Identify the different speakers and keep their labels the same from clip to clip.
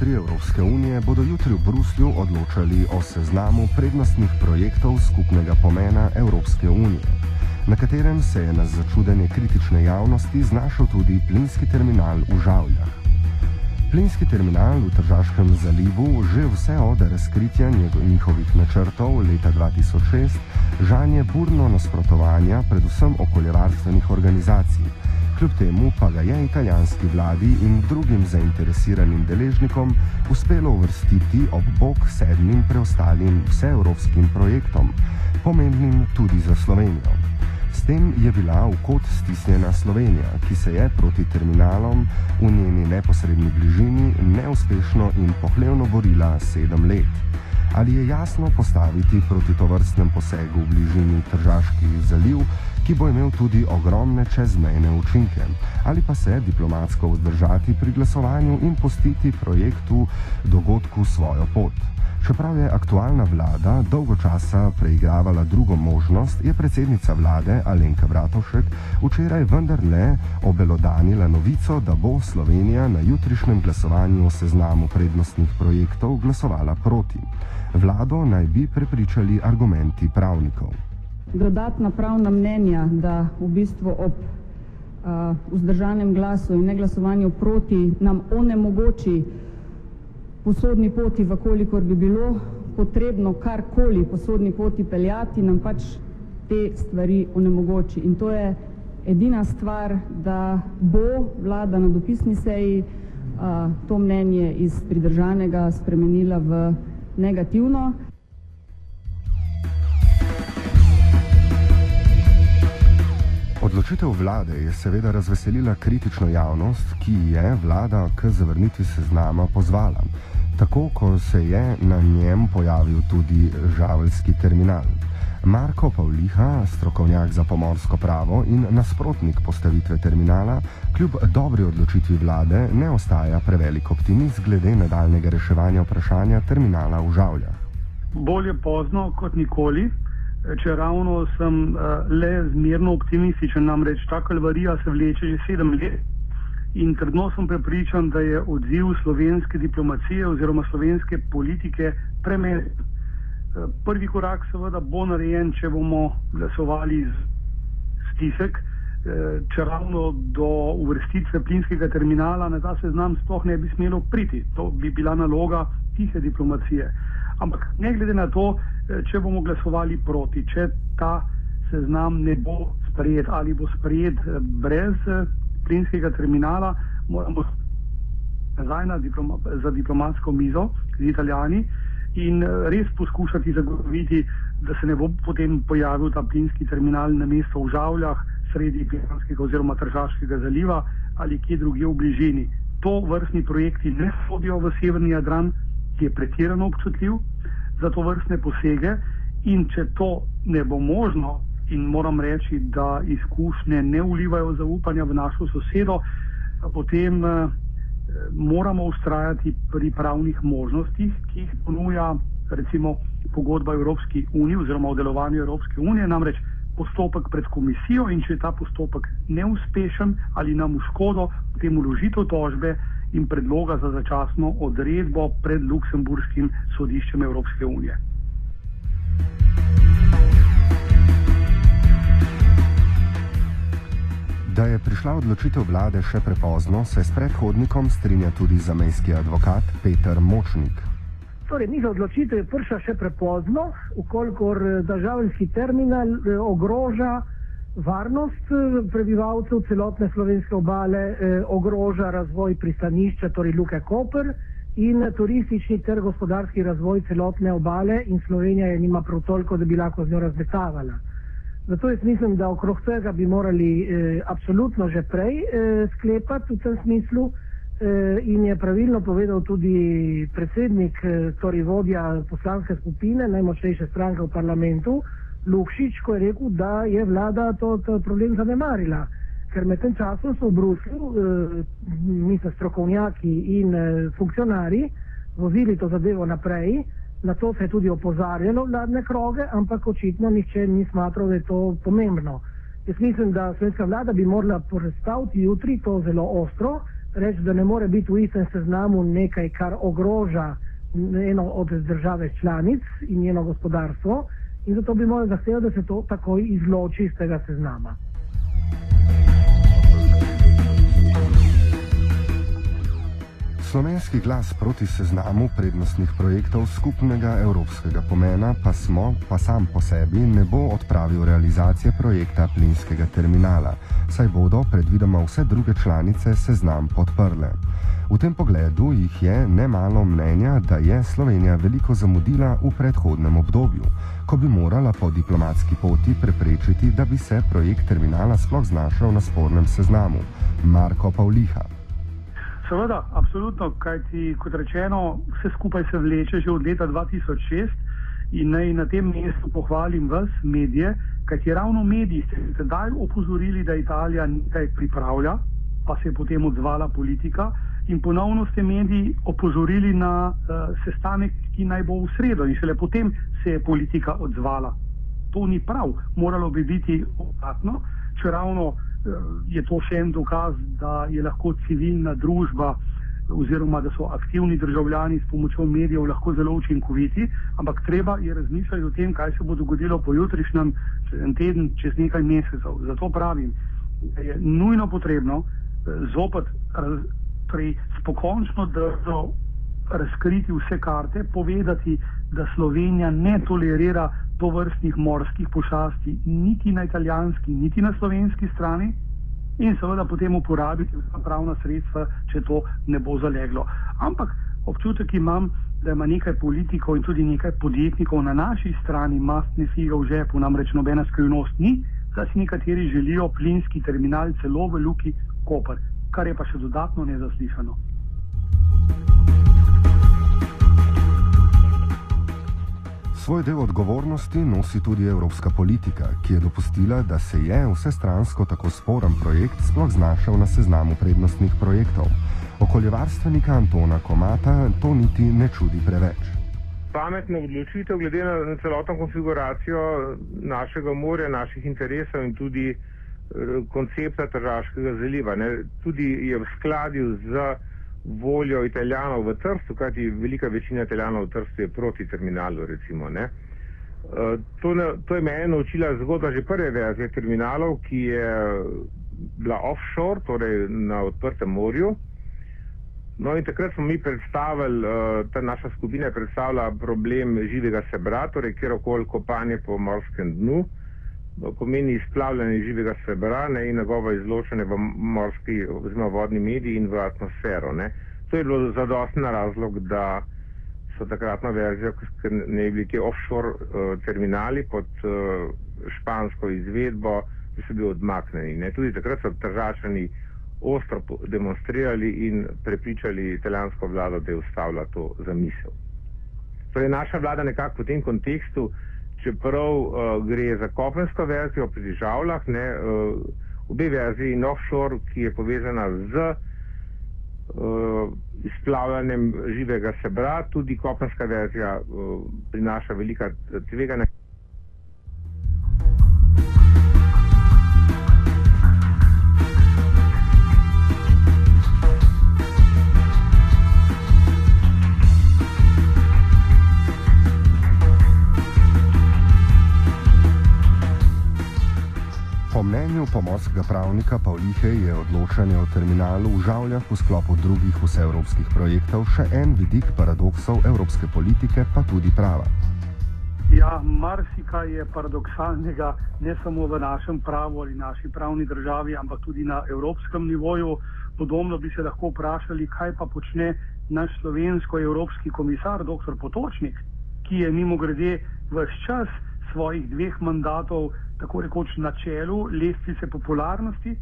Speaker 1: ministri Evropske unije bodo jutri v Bruslju odločali o seznamu prednostnih projektov skupnega pomena Evropske unije, na katerem se je na začudenje kritične javnosti znašel tudi plinski terminal v Žavljah. Plinski terminal v Tržaškem zalivu že vse od razkritja njihovih načrtov leta 2006 žanje burno nasprotovanja predvsem okoljevarstvenih organizacij, kljub temu pa ga je italijanski vladi in drugim zainteresiranim deležnikom uspelo uvrstiti ob bok sedmim preostalim vseevropskim projektom, pomembnim tudi za Slovenijo. S tem je bila v kot stisnjena Slovenija, ki se je proti terminalom v njeni neposrednji bližini neuspešno in pohlevno borila sedem let. Ali je jasno postaviti proti tovrstnem posegu v bližini Tržaški zaliv, ki bo imel tudi ogromne čezmejne učinke, ali pa se diplomatsko vzdržati pri glasovanju in pustiti projektu dogodku svojo pot. Čeprav je aktualna vlada dolgo časa preigravala drugo možnost, je predsednica vlade Alenka Bratovšek včeraj vendarle obelodanila novico, da bo Slovenija na jutrišnjem glasovanju o seznamu prednostnih projektov glasovala proti. Vlado naj bi prepričali argumenti pravnikov.
Speaker 2: Dodatna pravna mnenja, da v bistvu ob uh, vzdržanem glasu in ne glasovanju proti nam onemogoči po sodni poti, vkolikor bi bilo potrebno karkoli po sodni poti peljati, nam pač te stvari onemogoči. In to je edina stvar, da bo vlada na dopisni seji a, to mnenje iz pridržanega spremenila v negativno.
Speaker 1: Odločitev vlade je seveda razveselila kritično javnost, ki je vlada k zavrnitvi seznama pozvala, tako ko se je na njem pojavil tudi žaveljski terminal. Marko Pavliha, strokovnjak za pomorsko pravo in nasprotnik postavitve terminala, kljub dobri odločitvi vlade ne ostaja prevelik optimist glede nadaljnega reševanja vprašanja terminala v Žavljah.
Speaker 3: Bolje pozno kot nikoli če ravno sem uh, le zmerno optimističen, namreč ta kalvarija se vleče že sedem let in trdno sem prepričan, da je odziv slovenske diplomacije oziroma slovenske politike premeren. Uh, prvi korak seveda bo narejen, če bomo glasovali z stisek, uh, če ravno do uvrstitve plinskega terminala na ta seznam sploh ne bi smelo priti. To bi bila naloga tihe diplomacije. Ampak ne glede na to, eh, če bomo glasovali proti, če ta seznam ne bo sprejet ali bo sprejet eh, brez eh, plinskega terminala, moramo nazaj na diploma, za diplomatsko mizo z italijani in res poskušati zagotoviti, da se ne bo potem pojavil ta plinski terminal na mesto v Žavljah, sredi Piranskega oziroma Tržaškega zaliva ali kje drugje v bližini. To vrstni projekti ne sodijo v severni Jadran, ki je pretirano občutljiv za to vrstne posege. In če to ne bo možno, in moram reči, da izkušnje ne ulivajo zaupanja v našo sosedo, potem eh, moramo ustrajati pri pravnih možnostih, ki jih ponuja recimo pogodba Evropske unije oziroma o delovanju Evropske unije, namreč postopek pred komisijo in če je ta postopek neuspešen ali nam v škodo, potem uložitev tožbe in predloga za začasno odredbo pred Luksemburskim sodiščem Evropske unije.
Speaker 1: Da je prišla odločitev vlade še prepozno, se s predhodnikom strinja tudi zamejski advokat Peter Močnik.
Speaker 4: Torej, njihova odločitev je prišla še prepozno, ukolikor eh, državljski terminal eh, ogroža varnost eh, prebivalcev celotne slovenske obale ogroža razvoj pristanišča, torej Luke Koper in turistični ter gospodarski razvoj celotne obale in Slovenija je nima prav toliko, da bi lahko z njo razmetavala. Zato jaz mislim, da okrog tega bi morali eh, absolutno že prej eh, sklepati v tem smislu eh, in je pravilno povedal tudi predsednik, eh, torej vodja poslanske skupine, najmočnejše stranke v parlamentu, Lukšič, ko je rekel, da je vlada to, to problem zanemarila. Ker med tem časom so v Bruslju, eh, mi smo strokovnjaki in eh, funkcionari, vozili to zadevo naprej Na to se je tudi opozarjalo vladne kroge, ampak očitno nihče ni smatral, da je to pomembno. Jaz mislim, da slovenska vlada bi morala predstaviti jutri to zelo ostro, reči, da ne more biti v istem seznamu nekaj, kar ogroža eno od države članic in njeno gospodarstvo in zato bi morali zahtevati, da se to takoj izloči iz tega seznama.
Speaker 1: Slovenski glas proti seznamu prednostnih projektov skupnega evropskega pomena pa smo, pa sam po sebi, ne bo odpravil realizacije projekta plinskega terminala, saj bodo predvidoma vse druge članice seznam podprle. V tem pogledu jih je nemalo mnenja, da je Slovenija veliko zamudila v predhodnem obdobju, ko bi morala po diplomatski poti preprečiti, da bi se projekt terminala sploh znašel na spornem seznamu. Marko Pavliha.
Speaker 3: Seveda, absolutno, kajti kot rečeno, vse skupaj se vleče že od leta 2006 in naj na tem mestu pohvalim vas, medije, kajti ravno mediji ste sedaj opozorili, da Italija nekaj pripravlja, pa se je potem odzvala politika in ponovno ste mediji opozorili na uh, sestanek, ki naj bo v sredo in šele potem se je politika odzvala. To ni prav, moralo bi biti obratno, če ravno je to še en dokaz, da je lahko civilna družba oziroma da so aktivni državljani s pomočjo medijev lahko zelo učinkoviti, ampak treba je razmišljati o tem, kaj se bo dogodilo po jutrišnjem, čez en teden, čez nekaj mesecev. Zato pravim, da je nujno potrebno eh, zopet torej, spokončno držo razkriti vse karte, povedati, da Slovenija ne tolerira to vrstnih morskih pošasti, niti na italijanski, niti na slovenski strani, in seveda potem uporabiti vsa pravna sredstva, če to ne bo zaleglo. Ampak občutek imam, da ima nekaj politikov in tudi nekaj podjetnikov na naši strani mastne figa v žepu, namreč nobena skrivnost ni, da si nekateri želijo plinski terminal celo v Luki Koper, kar je pa še dodatno nezaslišano.
Speaker 1: Svoj del odgovornosti nosi tudi evropska politika, ki je dopustila, da se je vsestransko tako sporen projekt sploh znašel na seznamu prednostnih projektov. Okoljevarstvenika Antona Komata to niti ne čudi preveč.
Speaker 5: Pametna odločitev glede na, na celotno konfiguracijo našega morja, naših interesov in tudi eh, koncepta Tržaškega zaliva. Ne, tudi je v skladju z voljo italijanov v Trstu, kajti velika večina italijanov v Trstu je proti terminalu, recimo. Eh, to, ne, to je meni naučila zgodba že prve verzije terminalov, ki je bila offshore, torej na odprtem morju. No in takrat smo mi predstavili, eh, ta naša skupina je predstavila problem živega sebra, torej kjerokoli kopanje po morskem dnu, pomeni izplavljanje živega sebra ne, in njegovo izločanje v morski oziroma vodni mediji in v atmosfero. Ne. To je bilo zadostno razlog, da so takratno verzijo, ker ne bi bili ti offshore uh, terminali pod uh, špansko izvedbo, da so bili odmaknjeni. Ne. Tudi takrat so državljani ostro demonstrirali in prepričali italijansko vlado, da je ustavila to zamisel. Torej, naša vlada nekako v tem kontekstu čeprav uh, gre za kopensko verzijo pri žavlah, ne, uh, obe verziji in offshore, ki je povezana z uh, izplavljanjem živega sebra, tudi kopenska verzija uh, prinaša velika tveganja.
Speaker 1: Pomorskega pravnika Pavlihe je odločanje o terminalu v Žavljah v sklopu drugih vseevropskih projektov še en vidik paradoksov evropske politike, pa tudi prava.
Speaker 3: Ja, marsikaj je paradoksalnega ne samo v našem pravu ali naši pravni državi, ampak tudi na evropskem nivoju. Podobno bi se lahko vprašali, kaj pa počne naš slovensko-evropski komisar, dr. Potočnik, ki je mimo grede vse čas svojih dveh mandatov tako rekoč na čelu lestvice popularnosti,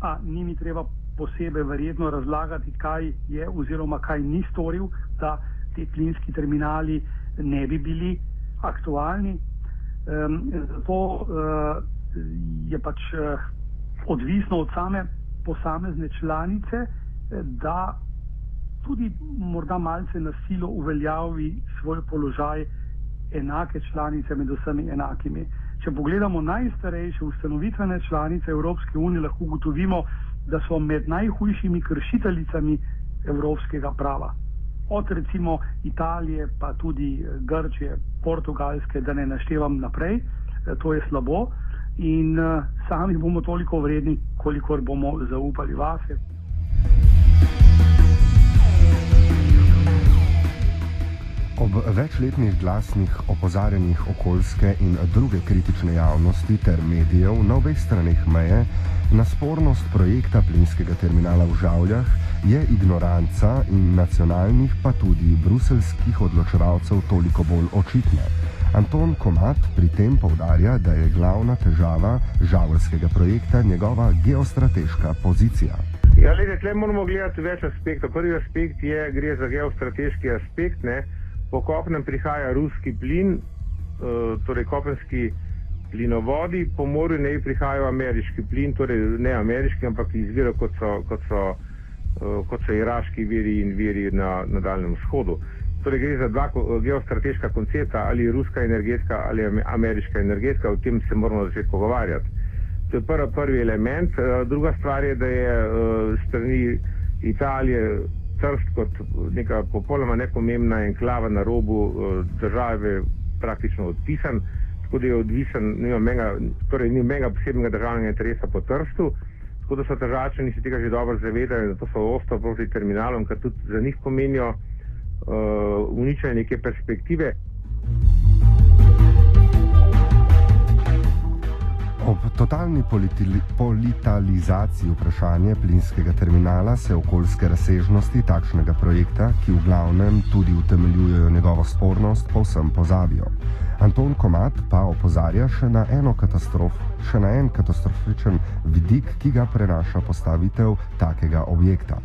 Speaker 3: a ni mi treba posebej verjetno razlagati, kaj je oziroma kaj ni storil, da te plinski terminali ne bi bili aktualni. Um, zato uh, je pač uh, odvisno od same posamezne članice, da tudi morda malce na silo uveljavi svoj položaj enake članice med vsemi enakimi. Če pogledamo najstarejše ustanovitvene članice Evropske unije, lahko ugotovimo, da so med najhujšimi kršiteljicami evropskega prava. Od recimo Italije, pa tudi Grčije, Portugalske, da ne naštevam naprej, eh, to je slabo in uh, sami bomo toliko vredni, kolikor bomo zaupali vase.
Speaker 1: Ob večletnih glasnih opozarjanjih okoljske in druge kritične javnosti ter medijev na obeh straneh meje na spornost projekta plinskega terminala v Žavljah je ignoranca in nacionalnih pa tudi bruselskih odločevalcev toliko bolj očitna. Anton Komat pri tem povdarja, da je glavna težava žavljskega projekta njegova geostrateška pozicija.
Speaker 5: Ja, lede, tle moramo gledati več aspektov. Prvi aspekt je, gre za geostrateški aspekt. Ne? Po kopnem prihaja ruski plin, uh, torej kopenski plinovodi, po morju ne prihajajo ameriški plin, torej ne ameriški, ampak izvira kot so, kot so, uh, kot so iraški viri in viri na, na Daljnem vzhodu. Torej gre za dva geostrateška koncepta, ali ruska energetika ali ameriška energetika, o tem se moramo začeti pogovarjati. To je prvi, prvi element. Eh, druga stvar je, da je eh, strani Italije Trst kot neka popolnoma nepomembna enklava na robu eh, države praktično odpisan, tako da je odvisen, nima menga, torej ni menga posebnega državnega interesa po Trstu, tako da so državčani se tega že dobro zavedajo, da to so ostro proti terminalom, kar tudi za njih pomenijo uh, uničenje neke perspektive.
Speaker 1: Totalni politalizaciji vprašanja plinskega terminala se okoljske razsežnosti takšnega projekta, ki v glavnem tudi utemeljujejo njegovo spornost, povsem pozabijo. Anton Komat pa opozarja še na, še na en katastrofičen vidik, ki ga prenaša postavitev takega objekta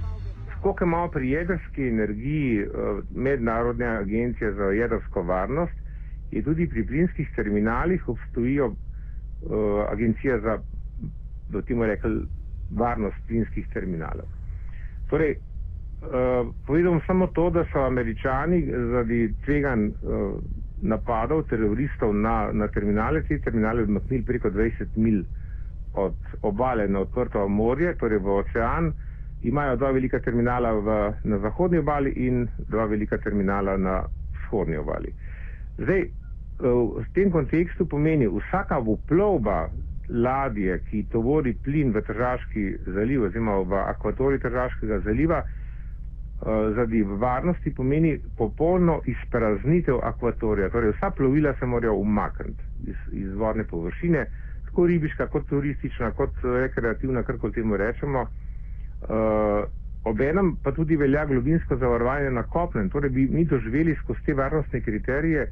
Speaker 5: koliko imamo pri jedrski energiji eh, mednarodne agencije za jedrsko varnost, je tudi pri plinskih terminalih obstojijo agencija za, da temu rekli, varnost plinskih terminalov. Torej, uh, povedom samo to, da so američani zaradi tvegan uh, napadov teroristov na, na terminale, te terminale odmaknili preko 20 mil od obale na odprto morje, torej v ocean, imajo dva velika terminala v, na zahodni obali in dva velika terminala na vzhodni obali. Zdaj, eh, v tem kontekstu pomeni vsaka vplovba ladje, ki tovori plin v Tržaški zaliv oziroma v akvatorij Tržaškega zaliva, eh, zaradi varnosti pomeni popolno izpraznitev akvatorija. Torej, vsa plovila se morajo umakniti iz, iz vodne površine, tako ribiška, kot turistična, kot rekreativna, kar kot temu rečemo. Uh, obenem pa tudi velja globinsko zavarovanje na kopnem, torej bi mi doživeli skozi te varnostne kriterije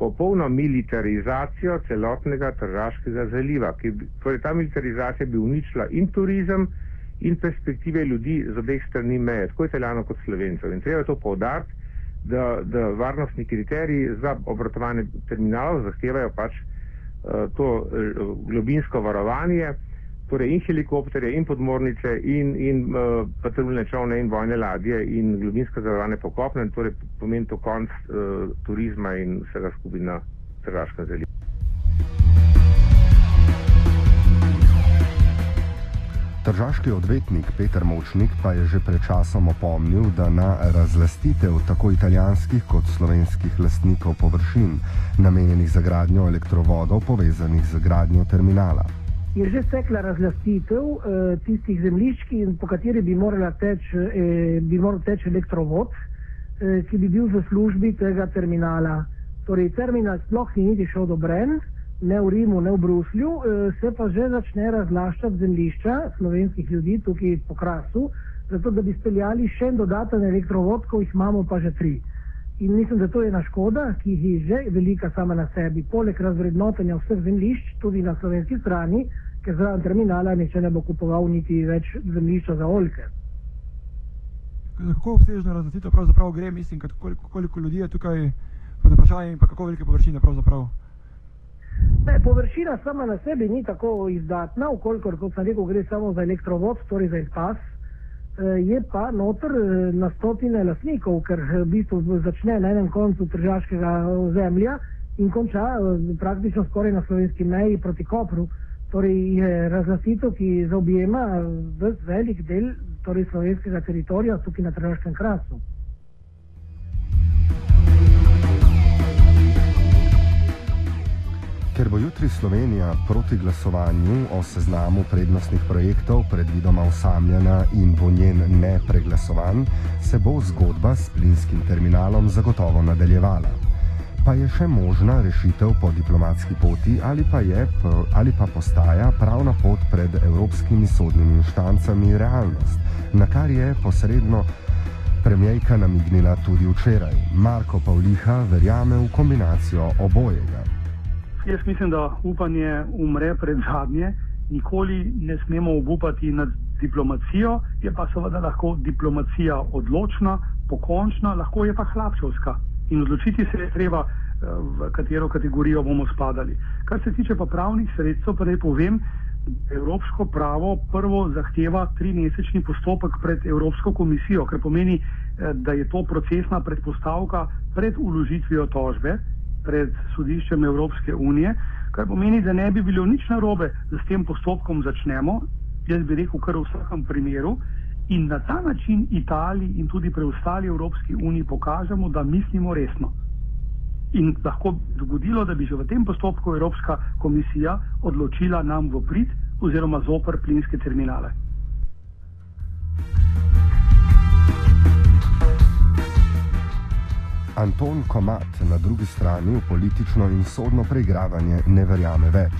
Speaker 5: popolno militarizacijo celotnega Tržaškega zaliva. Ki, torej ta militarizacija bi uničila in turizem in perspektive ljudi z obeh strani meje, tako italijano kot slovencev. In treba to povdariti, da, da varnostni kriteriji za obratovanje terminalov zahtevajo pač uh, to uh, globinsko varovanje torej in helikopterje, in podmornice, in, in uh, patruljne čovne, in vojne ladje, in globinske zavarovane pokopne, torej pomeni to konc uh, turizma in vsega skupaj na Tržaškem zalivu.
Speaker 1: Tržaški odvetnik Peter Močnik pa je že pred časom opomnil, da na razlastitev tako italijanskih kot slovenskih lastnikov površin, namenjenih za gradnjo elektrovodov, povezanih z gradnjo terminala
Speaker 4: je že stekla razlastitev eh, tistih zemljišč, po kateri bi, teč, eh, bi moral teči elektrovod, eh, ki bi bil v službi tega terminala. Torej, terminal sploh ni niti šel odobren, ne v Rimu, ne v Bruslju, eh, se pa že začne razlaščati zemljišča slovenskih ljudi tukaj po krasu, zato da bi speljali še en dodaten elektrovod, ko jih imamo pa že tri. In mislim, da to je ena škoda, ki je že velika sama na sebi, poleg razvrednotenja vseh zemljišč, tudi na slovenski strani, ker zraven terminala niče ne bo kupoval niti več zemljišča za oljke.
Speaker 6: Kako obsežno razvrednitev pravzaprav gre, mislim, koliko, koliko ljudi je tukaj pod vprašanjem in kako velike površine pravzaprav?
Speaker 4: Ne, površina sama na sebi ni tako izdatna, ukolikor, kot sem rekel, gre samo za elektrovod, torej za izpas. Je pa noter na stotine lasnikov, ker v bistvu začne na enem koncu tržaškega ozemlja in konča praktično skoraj na slovenski meji proti Kopru. Torej je razglasitev, ki zaobjema velik del torej slovenskega teritorija tukaj na tržaškem krasu.
Speaker 1: Bo jutri Slovenija proti glasovanju o seznamu prednostnih projektov predvidoma osamljena in bo njen nepreglasovan, se bo zgodba s plinskim terminalom zagotovo nadaljevala. Pa je še možna rešitev po diplomatski poti ali pa, je, ali pa postaja pravna pot pred evropskimi sodnimi inštancami realnost, na kar je posredno premijejka namignila tudi včeraj. Marko Pavliha verjame v kombinacijo obojega.
Speaker 3: Jaz mislim, da upanje umre pred zadnje. Nikoli ne smemo obupati nad diplomacijo, je pa seveda lahko diplomacija odločna, pokončna, lahko je pa hlapčevska. In odločiti se je treba, eh, v katero kategorijo bomo spadali. Kar se tiče pa pravnih sredstev, pa naj povem, Evropsko pravo prvo zahteva trimesečni postopek pred Evropsko komisijo, kar pomeni, eh, da je to procesna predpostavka pred uložitvijo tožbe pred sodiščem Evropske unije, kar pomeni, da ne bi bilo nič narobe, da s tem postopkom začnemo, jaz bi rekel, kar v vsakem primeru, in na ta način Italiji in tudi preostali Evropski uniji pokažemo, da mislimo resno. In lahko bi dogodilo, da bi že v tem postopku Evropska komisija odločila nam v prid oziroma zoper plinske terminale.
Speaker 1: Anton Komat na drugi strani v politično in sodno preigravanje ne verjame več,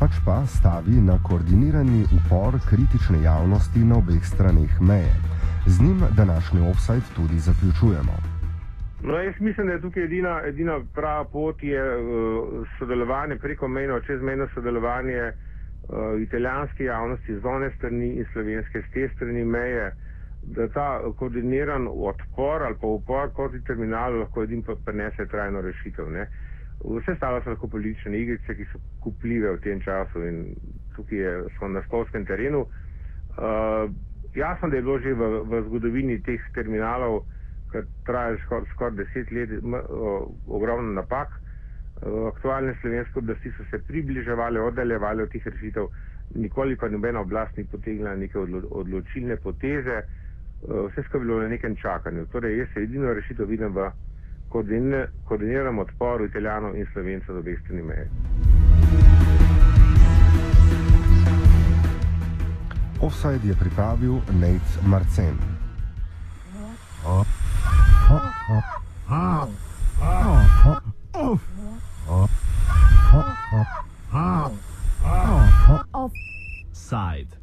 Speaker 1: pač pa stavi na koordinirani upor kritične javnosti na obeh straneh meje. Z njim današnji offside tudi zaključujemo.
Speaker 5: No, jaz mislim, da je tukaj edina, edina prava pot je uh, sodelovanje preko mejno, čezmejno sodelovanje uh, italijanske javnosti z one strani in slovenske z te strani meje. Uh, da ta koordiniran odpor ali pa upor proti terminalu lahko edin prenese trajno rešitev. Ne. Vse stalo so lahko politične igrice, ki so kupljive v tem času in tukaj je, smo na spolskem terenu. Uh, jasno, da je bilo že v, v zgodovini teh terminalov, kar traja skoraj skor deset let, ogromno napak. Uh, aktualne slovenske oblasti so se približevali, oddaljevali od teh rešitev, nikoli pa nobena oblast ni potegnila neke odlo odločilne poteze. Uh, Eh, vse skupaj bilo na nekem čakanju. Torej, jaz se edino rešitev vidim v koordiniranem odporu Italijanov in Slovencev do obeh strani meje.
Speaker 1: Offside je pripravil Nate Marcen. Oh. Oh. Oh. Oh. Oh. Oh. Oh. Offside.